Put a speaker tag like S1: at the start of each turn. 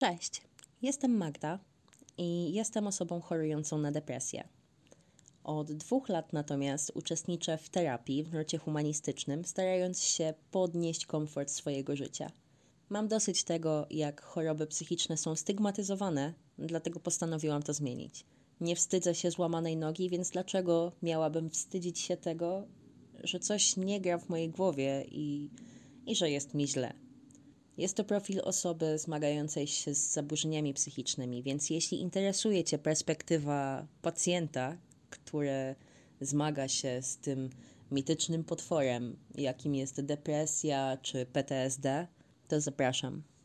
S1: Cześć, jestem Magda i jestem osobą chorującą na depresję. Od dwóch lat natomiast uczestniczę w terapii w nurcie humanistycznym, starając się podnieść komfort swojego życia. Mam dosyć tego, jak choroby psychiczne są stygmatyzowane, dlatego postanowiłam to zmienić. Nie wstydzę się złamanej nogi, więc dlaczego miałabym wstydzić się tego, że coś nie gra w mojej głowie i, i że jest mi źle? Jest to profil osoby zmagającej się z zaburzeniami psychicznymi, więc jeśli interesuje Cię perspektywa pacjenta, który zmaga się z tym mitycznym potworem, jakim jest depresja czy PTSD, to zapraszam.